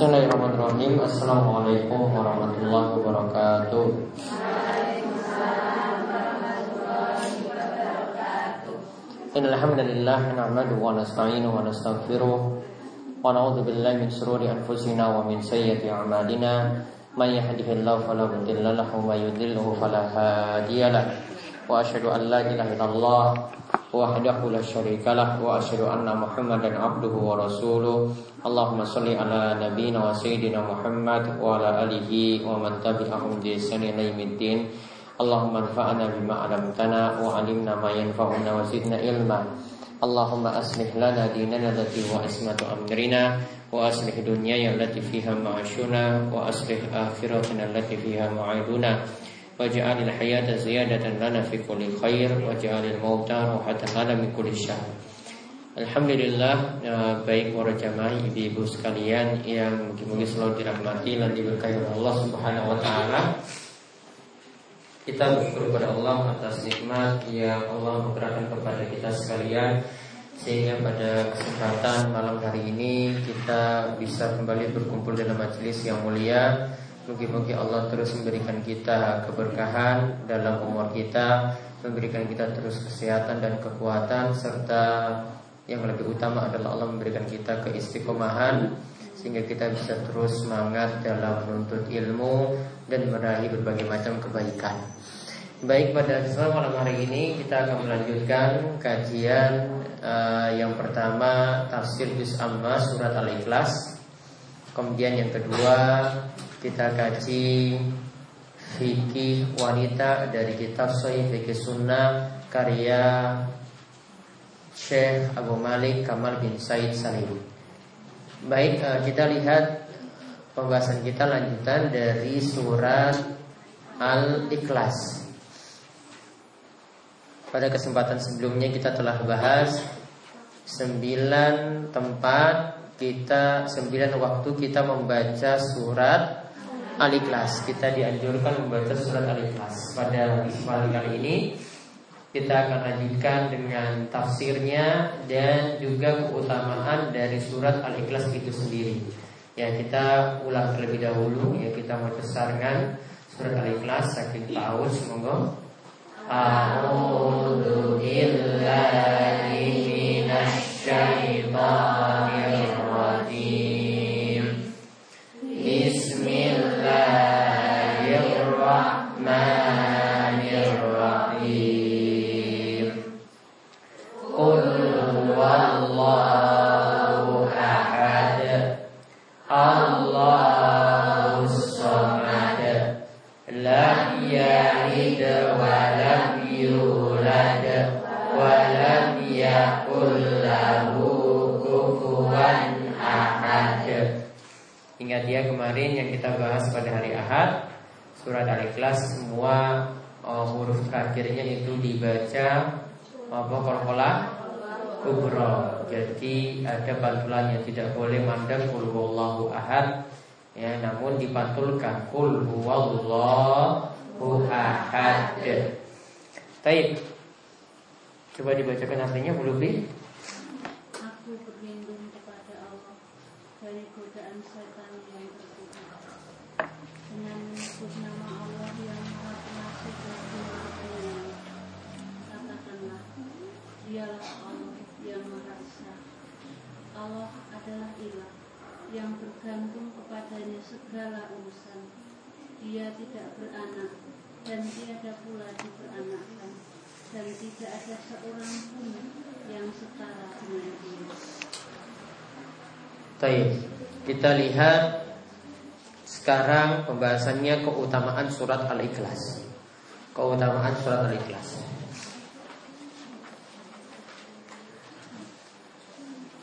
Assalamualaikum warahmatullahi wabarakatuh. Innalhamdulillah Na'madu wa nasta'inu wa nastaghfiruh Wa min sururi anfusina min sayyati a'malina. Man yahdihillahu falamudillalahu wa yudilluhu falahadiyalah Wa ashadu an la wa asyhadu anna Muhammadan abduhu wa rasuluh. Allahumma shalli ala nabiyyina wa sayyidina Muhammad wa ala alihi wa man tabi'ahum bi ihsan ila yaumiddin. Allahumma anfa'na bima 'allamtana wa 'allimna ma yanfa'una wa zidna ilma. Allahumma aslih lana dinana allati wa ismatu amrina wa aslih dunyaya allati fiha ma'ashuna wa Waj'alil hayata ziyadatan lana fi kulli khair Waj'alil mauta rohatan lana min kulli syar Alhamdulillah eh, baik para jamaah ibu-ibu sekalian yang mungkin-mungkin selalu dirahmati dan diberkahi oleh Allah Subhanahu wa taala. Kita bersyukur kepada Allah atas nikmat yang Allah memberikan kepada kita sekalian sehingga pada kesempatan malam hari ini kita bisa kembali berkumpul dalam majelis yang mulia Mungkin-mungkin Allah terus memberikan kita keberkahan dalam umur kita Memberikan kita terus kesehatan dan kekuatan Serta yang lebih utama adalah Allah memberikan kita keistiqomahan Sehingga kita bisa terus semangat dalam menuntut ilmu Dan meraih berbagai macam kebaikan. Baik pada kesempatan malam hari ini kita akan melanjutkan kajian uh, yang pertama tafsir Juz Amma surat Al-Ikhlas. Kemudian yang kedua kita kaji fikih wanita dari kitab Sahih Fikih Sunnah karya Syekh Abu Malik Kamal bin Said Salim. Baik, eh, kita lihat pembahasan kita lanjutan dari surat Al-Ikhlas. Pada kesempatan sebelumnya kita telah bahas sembilan tempat kita sembilan waktu kita membaca surat Al-Ikhlas. Kita dianjurkan membaca surat Al-Ikhlas. Pada kesempatan kali ini kita akan lanjutkan dengan tafsirnya dan juga keutamaan dari surat Al-Ikhlas itu sendiri. Ya kita ulang terlebih dahulu ya kita membesarkan surat Al-Ikhlas saking tahu semoga A'udzu billahi Al-Ikhlas semua uh, huruf terakhirnya itu dibaca apa kolkola kubro. Jadi ada pantulan yang tidak boleh mandang kul huwallahu ahad ya namun dipantulkan kul ahad. Baik. Coba dibacakan artinya Bu Lubi. Dialah Allah yang Maha Esa. Allah adalah ilah yang bergantung kepadanya segala urusan. Dia tidak beranak dan tiada pula diperanakkan dan tidak ada seorang pun yang setara dengan dia. Baik, kita lihat sekarang pembahasannya keutamaan surat Al-Ikhlas. Keutamaan surat Al-Ikhlas.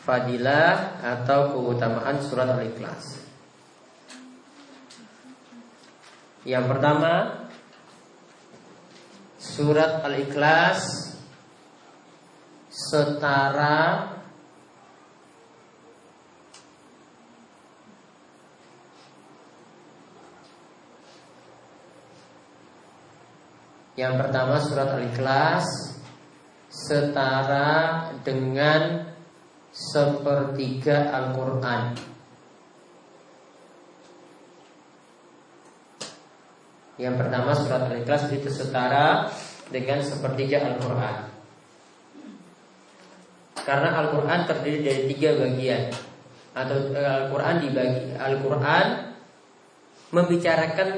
Fadilah atau keutamaan surat Al-Ikhlas. Yang pertama, surat Al-Ikhlas setara Yang pertama surat Al-Ikhlas setara dengan sepertiga Al-Quran. Yang pertama surat Al-Ikhlas itu setara dengan sepertiga Al-Quran. Karena Al-Quran terdiri dari tiga bagian. Atau eh, Al-Quran dibagi Al-Quran membicarakan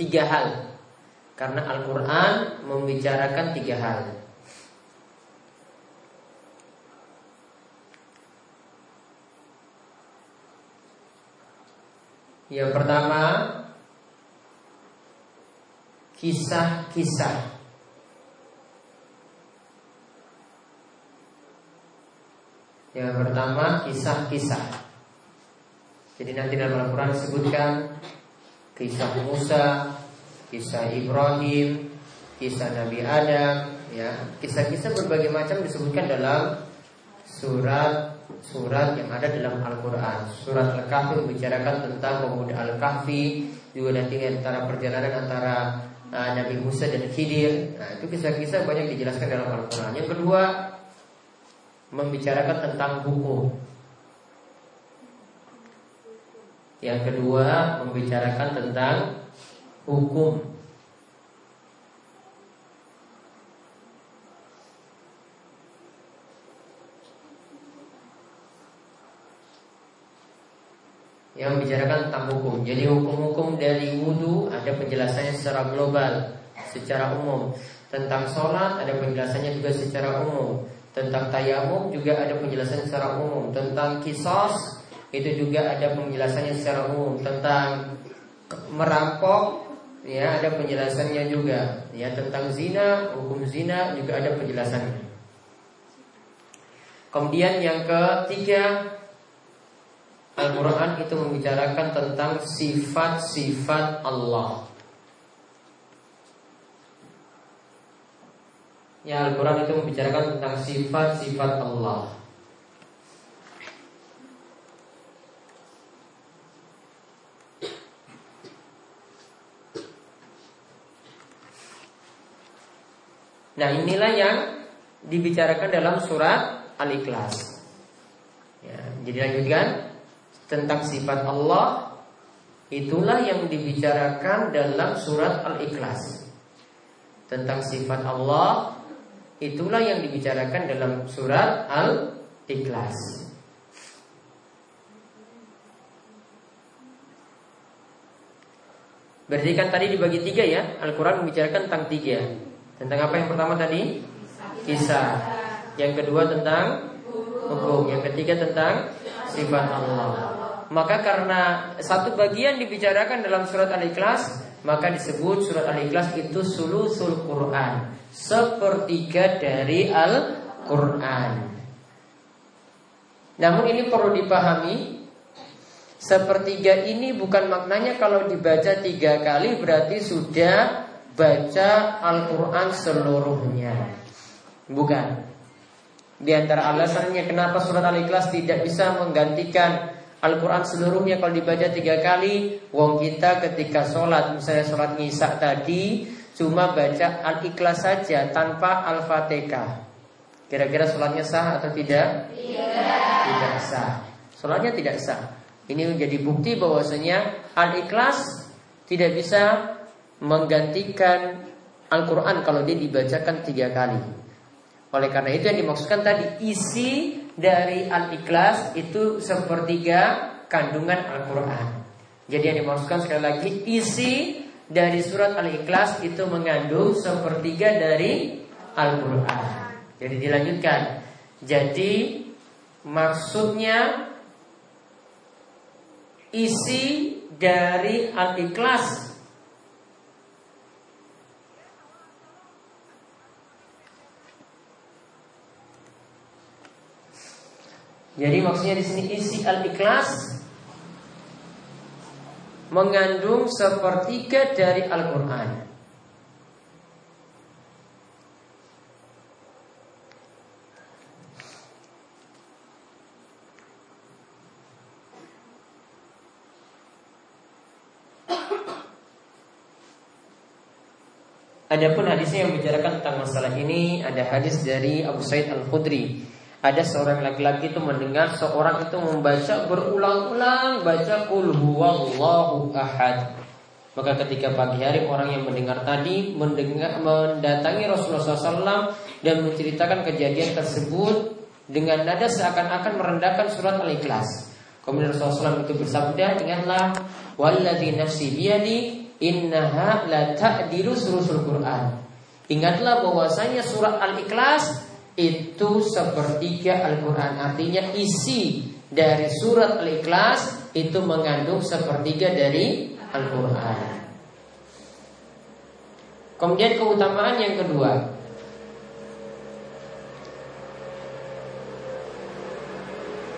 tiga hal. Karena Al-Quran membicarakan tiga hal. Yang pertama kisah-kisah. Yang pertama kisah-kisah. Jadi nanti dalam Al-Quran disebutkan kisah Musa, kisah Ibrahim, kisah Nabi Adam, ya kisah-kisah berbagai macam disebutkan dalam surat surat yang ada dalam Al-Quran. Surat Al-Kahfi membicarakan tentang pemuda Al-Kahfi, juga nanti antara perjalanan antara uh, Nabi Musa dan Khidir. Nah, itu kisah-kisah banyak dijelaskan dalam Al-Quran. Yang kedua, membicarakan tentang hukum. Yang kedua, membicarakan tentang hukum. Yang membicarakan tentang hukum. Jadi hukum-hukum dari wudhu ada penjelasannya secara global, secara umum. Tentang sholat ada penjelasannya juga secara umum. Tentang tayamum juga ada penjelasannya secara umum. Tentang kisos itu juga ada penjelasannya secara umum. Tentang merampok ya ada penjelasannya juga. Ya tentang zina, hukum zina juga ada penjelasannya. Kemudian yang ketiga Al-Quran itu membicarakan tentang sifat-sifat Allah. Ya Al-Quran itu membicarakan tentang sifat-sifat Allah. Nah inilah yang dibicarakan dalam surat Al-Ikhlas. Ya, Jadi lanjutkan tentang sifat Allah itulah yang dibicarakan dalam surat Al-Ikhlas. Tentang sifat Allah itulah yang dibicarakan dalam surat Al-Ikhlas. Berarti kan tadi dibagi tiga ya Al-Quran membicarakan tentang tiga Tentang apa yang pertama tadi? Kisah Yang kedua tentang hukum Yang ketiga tentang sifat Allah maka karena satu bagian dibicarakan dalam surat Al-Ikhlas, maka disebut surat Al-Ikhlas itu sulusul Quran, sepertiga dari Al-Quran. Namun ini perlu dipahami, sepertiga ini bukan maknanya kalau dibaca tiga kali berarti sudah baca Al-Quran seluruhnya. Bukan. Di antara alasannya kenapa surat Al-Ikhlas tidak bisa menggantikan Al-Quran seluruhnya kalau dibaca tiga kali Wong kita ketika sholat Misalnya sholat ngisak tadi Cuma baca Al-Ikhlas saja Tanpa Al-Fatihah. Kira-kira sholatnya sah atau tidak? Tidak. Tidak sah. Sholatnya tidak sah. Ini menjadi bukti bahwasanya Al-Ikhlas tidak bisa Menggantikan Al-Quran kalau dia dibacakan tiga kali Oleh karena itu yang dimaksudkan tadi Isi dari Al-Ikhlas itu sepertiga kandungan Al-Quran. Jadi yang dimaksudkan sekali lagi isi dari surat Al-Ikhlas itu mengandung sepertiga dari Al-Quran. Jadi dilanjutkan. Jadi maksudnya isi dari Al-Ikhlas Jadi maksudnya di sini isi al-ikhlas mengandung sepertiga dari Al-Qur'an. Adapun hadisnya yang membicarakan tentang masalah ini ada hadis dari Abu Said Al-Khudri ada seorang laki-laki itu mendengar seorang itu membaca berulang-ulang baca qul huwallahu ahad. Maka ketika pagi hari orang yang mendengar tadi mendengar mendatangi Rasulullah SAW dan menceritakan kejadian tersebut dengan nada seakan-akan merendahkan surat Al-Ikhlas. Kemudian Rasulullah SAW itu bersabda, ingatlah, walladzi nafsi biyadi innaha la ta'dilu Quran. Ingatlah bahwasanya surat Al-Ikhlas itu sepertiga Al-Quran. Artinya isi dari surat Al-Ikhlas itu mengandung sepertiga dari Al-Quran. Kemudian keutamaan yang kedua.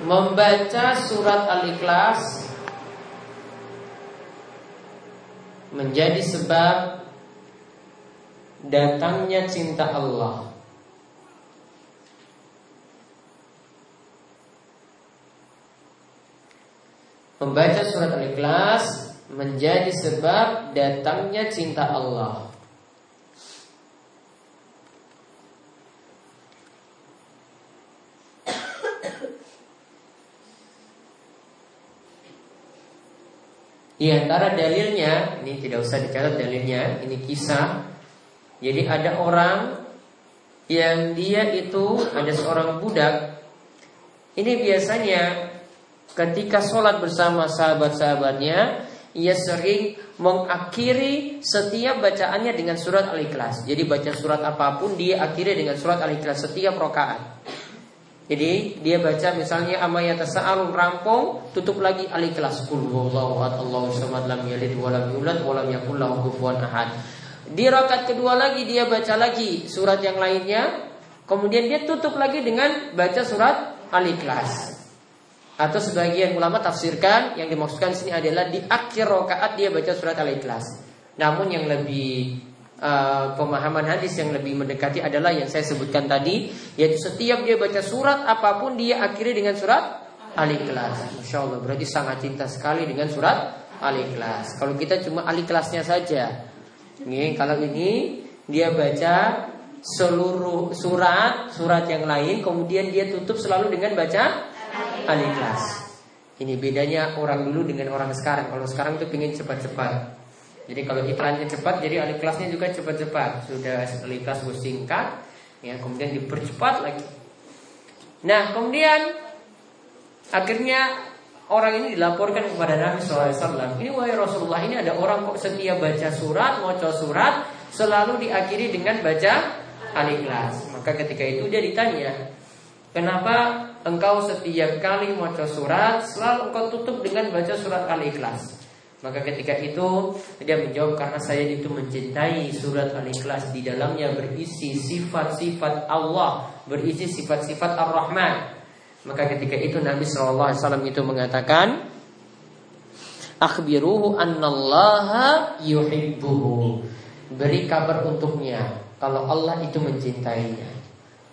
Membaca surat Al-Ikhlas Menjadi sebab Datangnya cinta Allah Membaca surat Al-Ikhlas menjadi sebab datangnya cinta Allah. Di antara dalilnya, ini tidak usah dicatat dalilnya, ini kisah. Jadi ada orang yang dia itu ada seorang budak. Ini biasanya ketika sholat bersama sahabat-sahabatnya, ia sering mengakhiri setiap bacaannya dengan surat Al-Ikhlas. Jadi baca surat apa pun dia akhiri dengan surat Al-Ikhlas setiap rokaat. Jadi dia baca misalnya amayat sa'al rampung, tutup lagi Al-Ikhlas. Allahu samad, lam yalid yulad yakul lahu kufuwan ahad. Di rakaat kedua lagi dia baca lagi surat yang lainnya, kemudian dia tutup lagi dengan baca surat Al-Ikhlas. Atau sebagian ulama tafsirkan yang dimaksudkan di sini adalah di akhir rakaat dia baca surat Al-Ikhlas. Namun yang lebih uh, pemahaman hadis yang lebih mendekati adalah yang saya sebutkan tadi, yaitu setiap dia baca surat apa pun dia akhiri dengan surat Al-Ikhlas. Insya Allah berarti sangat cinta sekali dengan surat Al-Ikhlas. Kalau kita cuma Al-Ikhlasnya saja, ini kalau ini dia baca seluruh surat surat yang lain, kemudian dia tutup selalu dengan baca Al-Ikhlas. Ini bedanya orang dulu dengan orang sekarang. Kalau sekarang itu pingin cepat-cepat. Jadi kalau iklannya cepat, jadi Al-Ikhlasnya juga cepat-cepat. Sudah Al-Ikhlas singkat, ya kemudian dipercepat lagi. Nah kemudian akhirnya orang ini dilaporkan kepada Nabi SAW. Ini wahai Rasulullah ini ada orang kok setia baca surat, mau surat, selalu diakhiri dengan baca Al-Ikhlas. Maka ketika itu dia ditanya, kenapa engkau setiap kali baca surat selalu engkau tutup dengan baca surat Al-Ikhlas. Maka ketika itu dia menjawab karena saya itu mencintai surat Al-Ikhlas di dalamnya berisi sifat-sifat Allah, berisi sifat-sifat Ar-Rahman. Maka ketika itu Nabi SAW itu mengatakan, Akhbiruhu annallaha yuhibbuhu. Beri kabar untuknya kalau Allah itu mencintainya.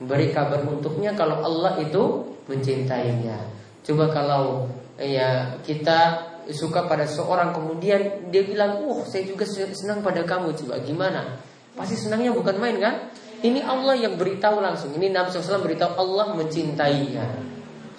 Beri kabar untuknya kalau Allah itu mencintainya. Coba kalau ya kita suka pada seorang kemudian dia bilang, "Uh, saya juga senang pada kamu." Coba gimana? Pasti senangnya bukan main kan? Ini Allah yang beritahu langsung. Ini Nabi SAW beritahu Allah mencintainya.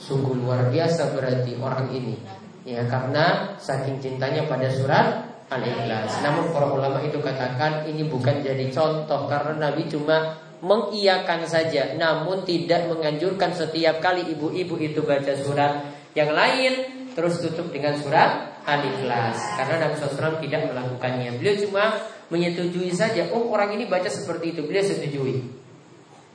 Sungguh luar biasa berarti orang ini. Ya karena saking cintanya pada surat Al-Ikhlas. Namun para ulama itu katakan ini bukan jadi contoh karena Nabi cuma mengiyakan saja namun tidak menganjurkan setiap kali ibu-ibu itu baca surat yang lain terus tutup dengan surat Al-Ikhlas. Karena Nabi SAW tidak melakukannya. Beliau cuma menyetujui saja oh orang ini baca seperti itu. Beliau setujui.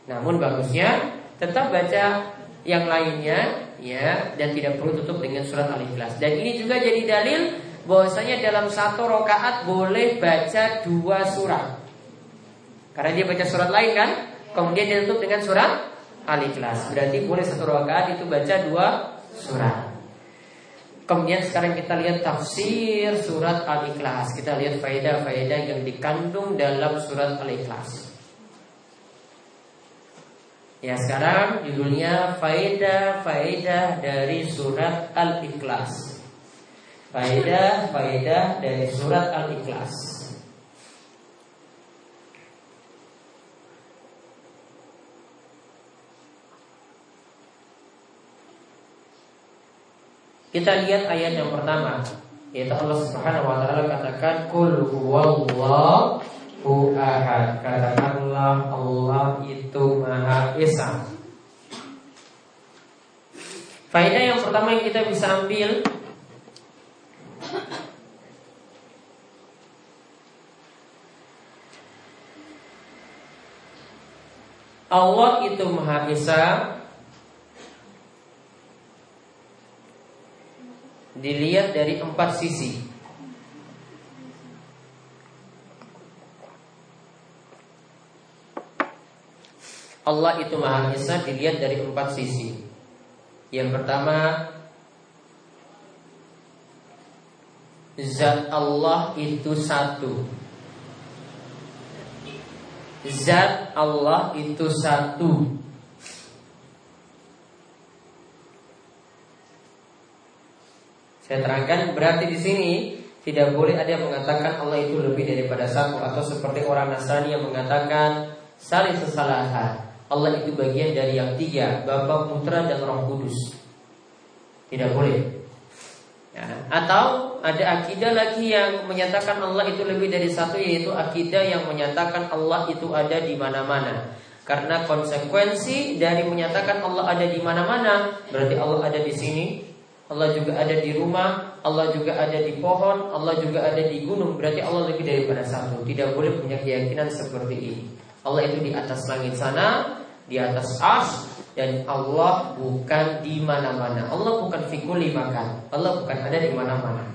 Namun bagusnya tetap baca yang lainnya ya dan tidak perlu tutup dengan surat Al-Ikhlas. Dan ini juga jadi dalil bahwasanya dalam satu rokaat boleh baca dua surat karena dia baca surat lain kan, kemudian dia tutup dengan surat Al-Ikhlas. Berarti boleh satu rakaat itu baca dua surat. Kemudian sekarang kita lihat tafsir surat Al-Ikhlas. Kita lihat faedah-faedah yang dikandung dalam surat Al-Ikhlas. Ya sekarang judulnya faedah-faedah dari surat Al-Ikhlas. Faedah-faedah dari surat Al-Ikhlas. Kita lihat ayat yang pertama. Yaitu Allah Subhanahu wa taala katakan kul ahad. Katakanlah Allah itu Maha Esa. Faedah yang pertama yang kita bisa ambil Allah itu Maha Esa dilihat dari empat sisi. Allah itu Maha Esa dilihat dari empat sisi. Yang pertama, zat Allah itu satu. Zat Allah itu satu. Saya terangkan berarti di sini tidak boleh ada yang mengatakan Allah itu lebih daripada satu atau seperti orang Nasrani yang mengatakan saling sesalahan. Allah itu bagian dari yang tiga, Bapa, Putra, dan Roh Kudus. Tidak boleh. Ya. Atau ada akidah lagi yang menyatakan Allah itu lebih dari satu, yaitu akidah yang menyatakan Allah itu ada di mana-mana. Karena konsekuensi dari menyatakan Allah ada di mana-mana, berarti Allah ada di sini, Allah juga ada di rumah, Allah juga ada di pohon, Allah juga ada di gunung. Berarti Allah lebih daripada satu. Tidak boleh punya keyakinan seperti ini. Allah itu di atas langit sana, di atas ars, dan Allah bukan di mana-mana. Allah bukan fikuli makan. Allah bukan ada di mana-mana.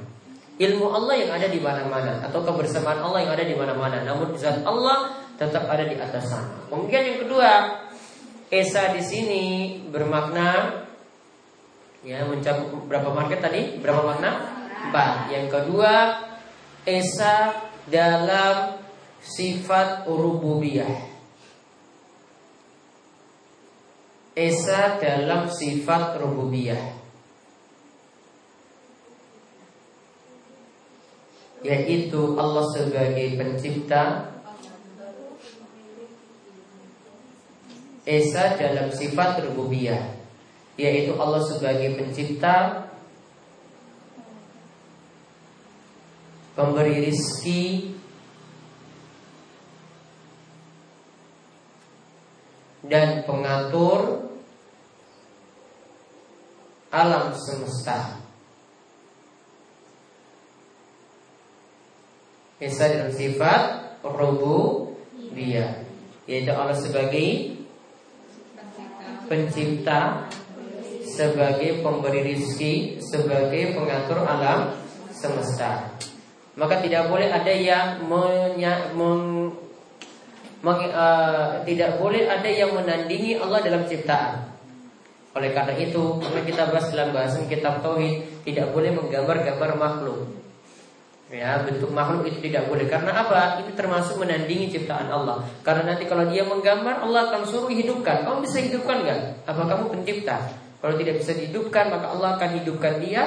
Ilmu Allah yang ada di mana-mana atau kebersamaan Allah yang ada di mana-mana. Namun zat Allah tetap ada di atas sana. Kemudian yang kedua, Esa di sini bermakna Ya, mencakup berapa market tadi? Berapa makna? Empat. Yang kedua, esa dalam sifat rububiyah. Esa dalam sifat rububiyah. Yaitu Allah sebagai pencipta Esa dalam sifat rububiyah yaitu Allah sebagai pencipta pemberi rizki dan pengatur alam semesta. Esa dalam sifat dia yaitu Allah sebagai pencipta sebagai pemberi rizki, sebagai pengatur alam semesta. Maka tidak boleh ada yang menya, meng, meng, uh, tidak boleh ada yang menandingi Allah dalam ciptaan. Oleh karena itu, karena kita bahas dalam bahasan kitab tauhid, tidak boleh menggambar-gambar makhluk. Ya, bentuk makhluk itu tidak boleh. Karena apa? Ini termasuk menandingi ciptaan Allah. Karena nanti kalau dia menggambar, Allah akan suruh hidupkan. Kamu bisa hidupkan nggak? Apa kamu pencipta? Kalau tidak bisa dihidupkan maka Allah akan hidupkan dia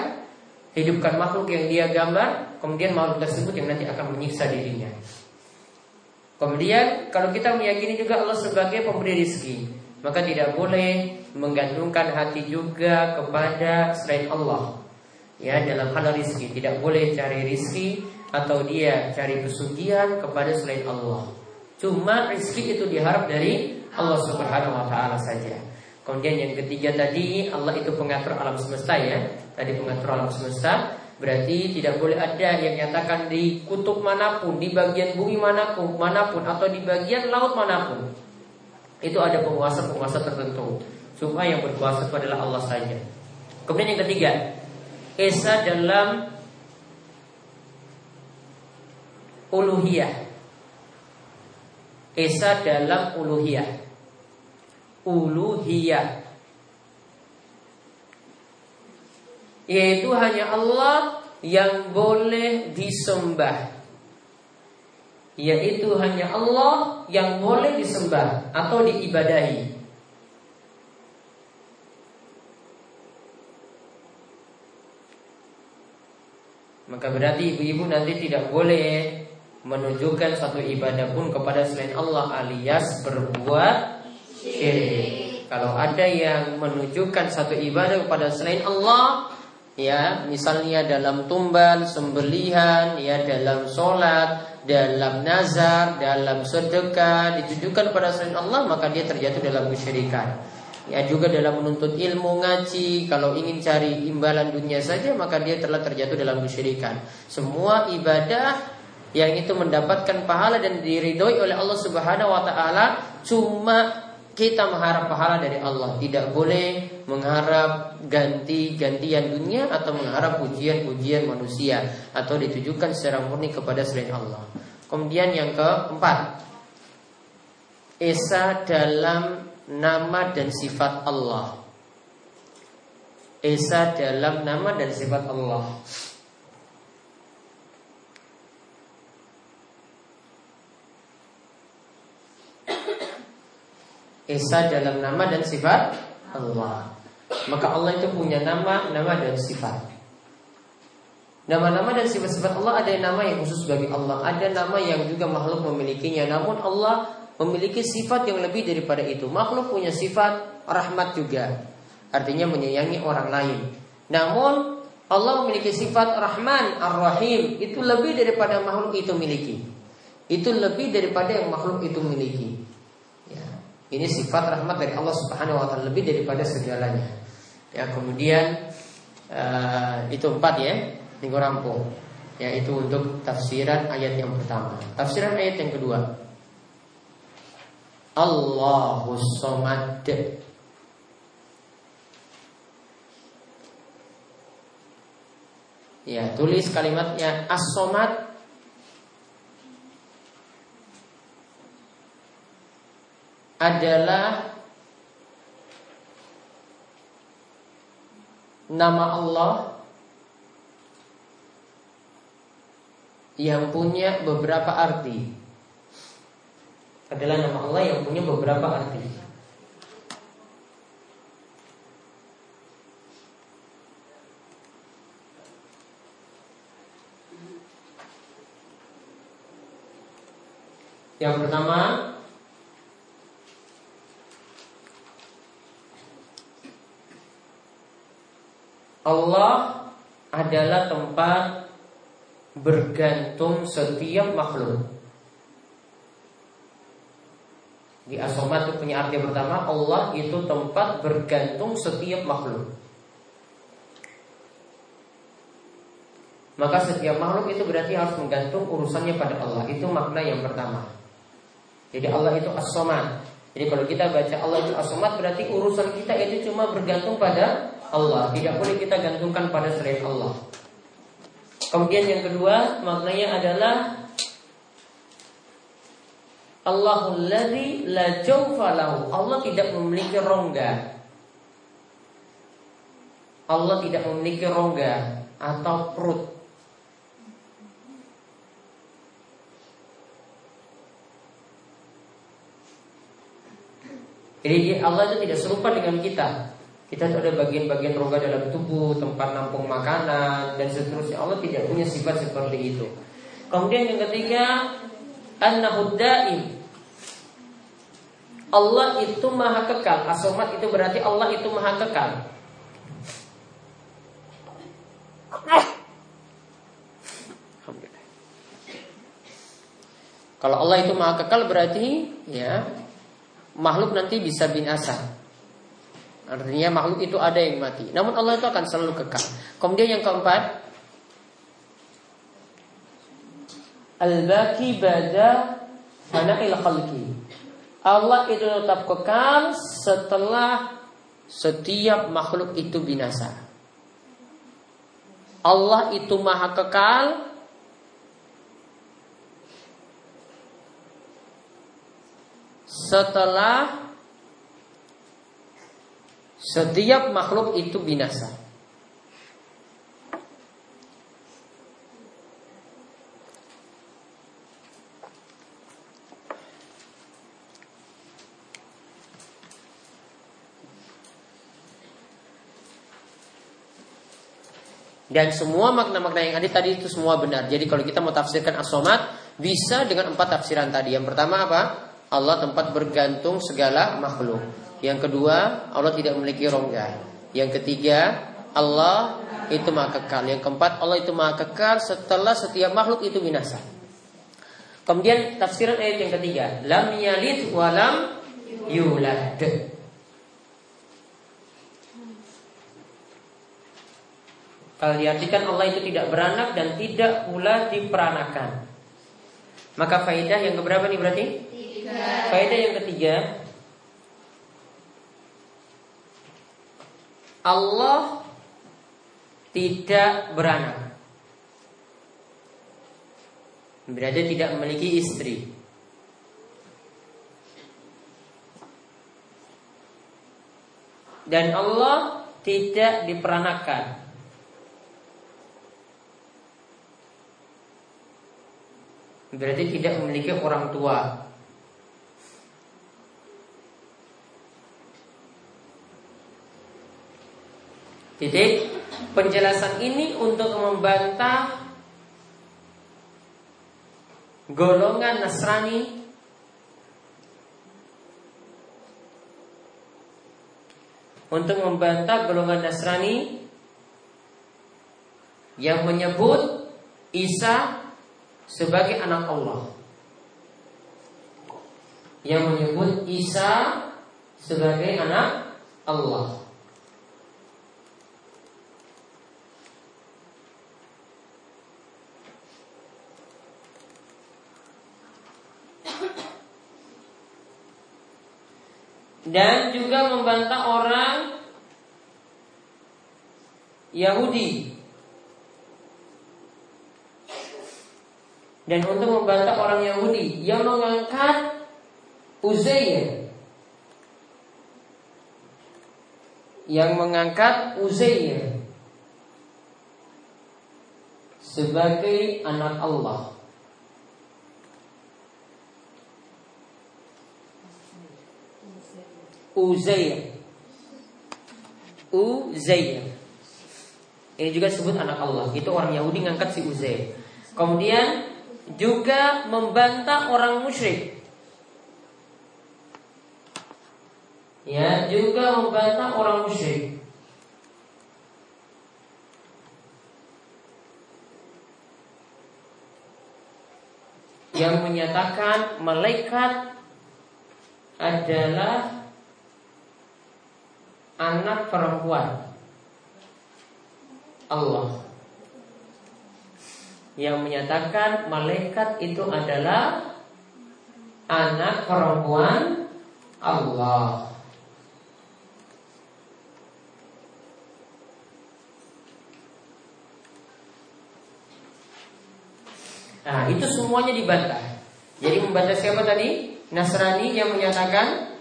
Hidupkan makhluk yang dia gambar Kemudian makhluk tersebut yang nanti akan menyiksa dirinya. Kemudian kalau kita meyakini juga Allah sebagai pemberi rizki Maka tidak boleh menggantungkan hati juga kepada selain Allah. Ya dalam hal rizki Tidak boleh cari rizki Atau dia cari pesugihan kepada selain Allah. Cuma rizki itu diharap dari Allah subhanahu wa ta'ala saja Kemudian yang ketiga tadi Allah itu pengatur alam semesta ya. Tadi pengatur alam semesta berarti tidak boleh ada yang nyatakan di kutub mana pun, di bagian bumi mana pun, mana pun atau di bagian laut mana pun. Itu ada penguasa-penguasa tertentu. Supaya yang berkuasa itu adalah Allah saja. Kemudian yang ketiga, esa dalam uluhiyah. Esa dalam uluhiyah uluhiyah yaitu hanya Allah yang boleh disembah. Yaitu hanya Allah yang boleh disembah atau diibadahi. Maka berarti ibu-ibu nanti tidak boleh menunjukkan satu ibadah pun kepada selain Allah alias berbuat syirik. Kalau ada yang menunjukkan satu ibadah kepada selain Allah, ya misalnya dalam tumbal, sembelihan, ya dalam sholat, dalam nazar, dalam sedekah ditujukan pada selain Allah maka dia terjatuh dalam kesyirikan. Ya juga dalam menuntut ilmu ngaji, kalau ingin cari imbalan dunia saja maka dia telah terjatuh dalam kesyirikan. Semua ibadah yang itu mendapatkan pahala dan diridhoi oleh Allah Subhanahu wa taala cuma kita mengharap pahala dari Allah. Tidak boleh mengharap ganti-gantian dunia Atau mengharap pujian-pujian manusia Atau ditujukan secara murni kepada selain Allah. Kemudian yang keempat Esa dalam nama dan sifat Allah. Esa dalam nama dan sifat Allah Esa dalam nama dan sifat Allah. Maka Allah itu punya nama, nama dan sifat. Nama-nama dan sifat-sifat Allah ada nama yang khusus bagi Allah, ada nama yang juga makhluk memilikinya. Namun Allah memiliki sifat yang lebih daripada itu. Makhluk punya sifat rahmat juga, artinya menyayangi orang lain. Namun Allah memiliki sifat Rahman, Ar-Rahim itu lebih daripada makhluk itu miliki. Itu lebih daripada yang makhluk itu miliki. Ini sifat rahmat dari Allah Subhanahu wa taala lebih daripada segalanya. Ya, kemudian uh, itu empat ya, minggu rampung. Ya, itu untuk tafsiran ayat yang pertama. Tafsiran ayat yang kedua. Allahus Samad. Ya, tulis kalimatnya As-Somad adalah nama Allah yang punya beberapa arti. Adalah nama Allah yang punya beberapa arti. Yang pertama Allah adalah tempat bergantung setiap makhluk. Di asomat itu punya arti pertama Allah itu tempat bergantung setiap makhluk. Maka setiap makhluk itu berarti harus menggantung urusannya pada Allah. Itu makna yang pertama. Jadi Allah itu asomat. Jadi kalau kita baca Allah itu asomat berarti urusan kita itu cuma bergantung pada Allah. Tidak boleh kita gantungkan pada selain Allah. Kemudian yang kedua Maknanya adalah Allahul la jawfalahu Allah tidak memiliki rongga. Allah tidak memiliki rongga Atau perut. Jadi Allah itu tidak serupa dengan kita kita ada bagian-bagian rongga dalam tubuh, tempat nampung makanan dan seterusnya. Allah tidak punya sifat seperti itu. Kemudian yang ketiga, annahu daim. Allah itu maha kekal. Asomat itu berarti Allah itu maha kekal. Kalau Allah itu maha kekal berarti ya makhluk nanti bisa binasa. Artinya makhluk itu ada yang mati. Namun Allah itu akan selalu kekal. Kemudian yang keempat, Al-Baki bada fana'il khalqi. Allah itu tetap kekal setelah setiap makhluk itu binasa. Allah itu maha kekal setelah setiap makhluk itu binasa. Dan semua makna-makna yang ada tadi itu semua benar. Jadi kalau kita mau tafsirkan as-somat bisa dengan empat tafsiran tadi. Yang pertama apa? Allah tempat bergantung segala makhluk. Yang kedua, Allah tidak memiliki rongga. Yang ketiga, Allah itu maha kekal. Yang keempat, Allah itu maha kekal setelah setiap makhluk itu binasa. Kemudian tafsiran ayat yang ketiga, lam yalid wa lam yulad. Kalau diartikan Allah itu tidak beranak dan tidak pula diperanakan. Maka faedah yang keberapa nih berarti? Tiga. Faedah yang ketiga, Allah tidak beranak. Berarti tidak memiliki istri. Dan Allah tidak diperanakan. Berarti tidak memiliki orang tua. Titik penjelasan ini untuk membantah golongan Nasrani untuk membantah golongan Nasrani yang menyebut Isa sebagai anak Allah. Yang menyebut Isa sebagai anak Allah. Dan juga membantah orang Yahudi. Dan untuk membantah orang Yahudi yang mengangkat Uzair. Yang mengangkat Uzair sebagai anak Allah Uzair. Uzair. Ini juga disebut anak Allah. Itu orang Yahudi ngangkat si Uzair. Kemudian juga membantah orang musyrik. Ya, juga membantah orang musyrik. Yang menyatakan malaikat adalah anak perempuan Allah yang menyatakan malaikat itu adalah anak perempuan Allah. Nah, itu semuanya dibantah. Jadi membantah siapa tadi? Nasrani yang menyatakan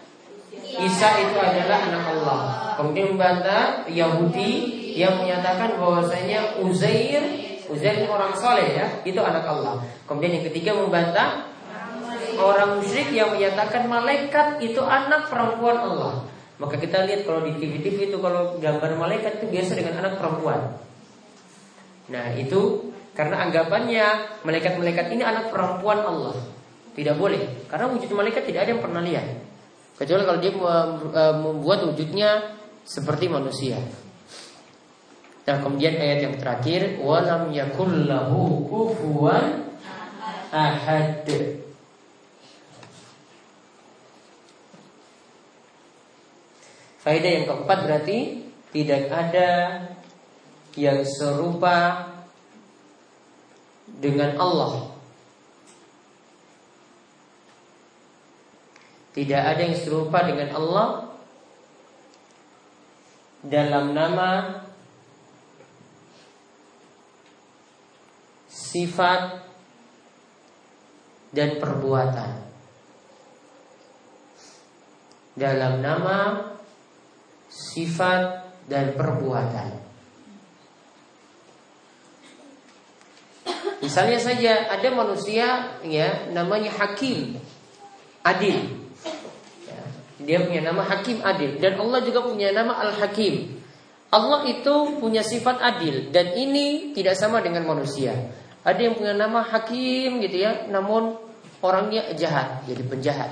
Isa itu adalah anak Allah. Kemudian membantah Yahudi yang menyatakan bahwasanya Uzair, Uzair itu orang soleh ya, itu anak Allah. Kemudian yang ketiga membantah orang musyrik yang menyatakan malaikat itu anak perempuan Allah. Maka kita lihat kalau di TV-TV itu kalau gambar malaikat itu biasa dengan anak perempuan. Nah itu karena anggapannya malaikat-malaikat ini anak perempuan Allah. Tidak boleh, karena wujud malaikat tidak ada yang pernah lihat. Kecuali kalau dia e, membuat wujudnya seperti manusia. Nah kemudian ayat yang terakhir walam yakullahu kufuwan ahad. Faedah yang keempat berarti tidak ada yang serupa dengan Allah Tidak ada yang serupa dengan Allah dalam nama sifat dan perbuatan. Dalam nama sifat dan perbuatan. Misalnya saja ada manusia ya namanya hakim, adil. Dia punya nama Hakim Adil dan Allah juga punya nama Al-Hakim. Allah itu punya sifat adil dan ini tidak sama dengan manusia. Ada yang punya nama Hakim gitu ya, namun orangnya jahat, jadi penjahat.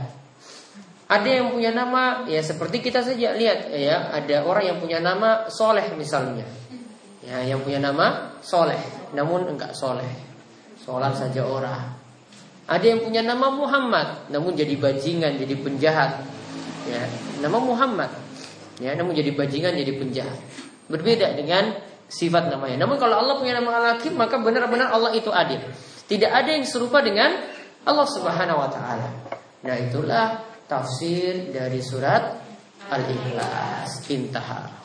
Ada yang punya nama ya seperti kita saja lihat ya ada orang yang punya nama Soleh misalnya ya yang punya nama Soleh namun enggak Soleh sholat saja orang ada yang punya nama Muhammad namun jadi bajingan jadi penjahat ya nama Muhammad. Ya namun jadi bajingan jadi penjahat. Berbeda dengan sifat namanya. Namun kalau Allah punya nama Al-Hakim maka benar-benar Allah itu adil. Tidak ada yang serupa dengan Allah Subhanahu wa taala. Nah itulah tafsir dari surat Al-Ikhlas. Intaha.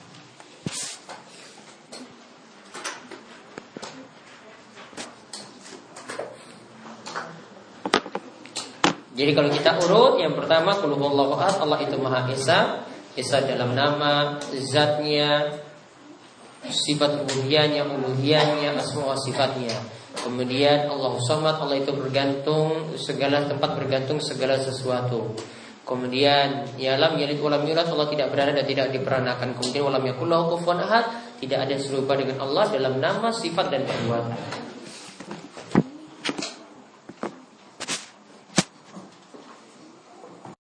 Jadi kalau kita urut yang pertama kulhuwallahu ahad Allah itu Maha Esa, Esa dalam nama, zatnya, sifat uluhiyahnya, uluhiyahnya, asma sifatnya. Kemudian Allah Somad, Allah itu bergantung segala tempat bergantung segala sesuatu. Kemudian ya lam yalid walam yulad Allah tidak berada dan tidak diperanakan. Kemudian walam yakullahu kufuwan ahad, tidak ada serupa dengan Allah dalam nama, sifat dan perbuatan.